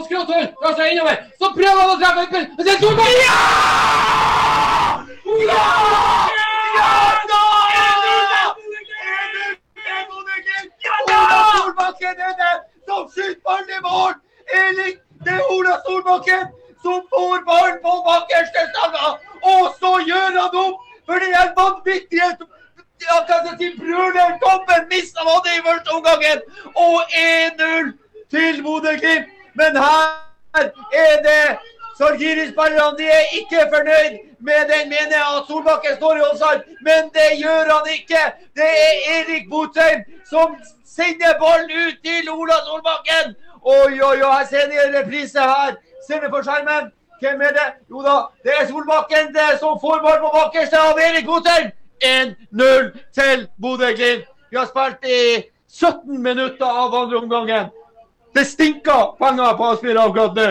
på skråthold. Drar seg innover. Så prøver han å treffe Men det er Solberg! Ja! Ja! Ja! Ola Solbakken er den som skyter ballen i mål! Det er Ola som får ballen på bakerste stanga! Og så gjør han opp for den vanvittige brøleren Tommen mista det i første omgangen! Og 1-0 til Bodø-Glimt. Men her er det Sargiris Barrandi er ikke fornøyd med den mener jeg at Solbakken står i offside, men det gjør han ikke. Det er Erik Botheim som sender ballen ut til Ola Solbakken. Oi, oi, oi, her ser en reprise her. Ser vi på skjermen. Hvem er det? Jo da, det er Solbakken det som får ball på bakerste av Erik Botheim. 1-0 til Bodø-Glimt. Vi har spilt i 17 minutter av andre omgangen. Det stinker penger på å spille akkurat nå.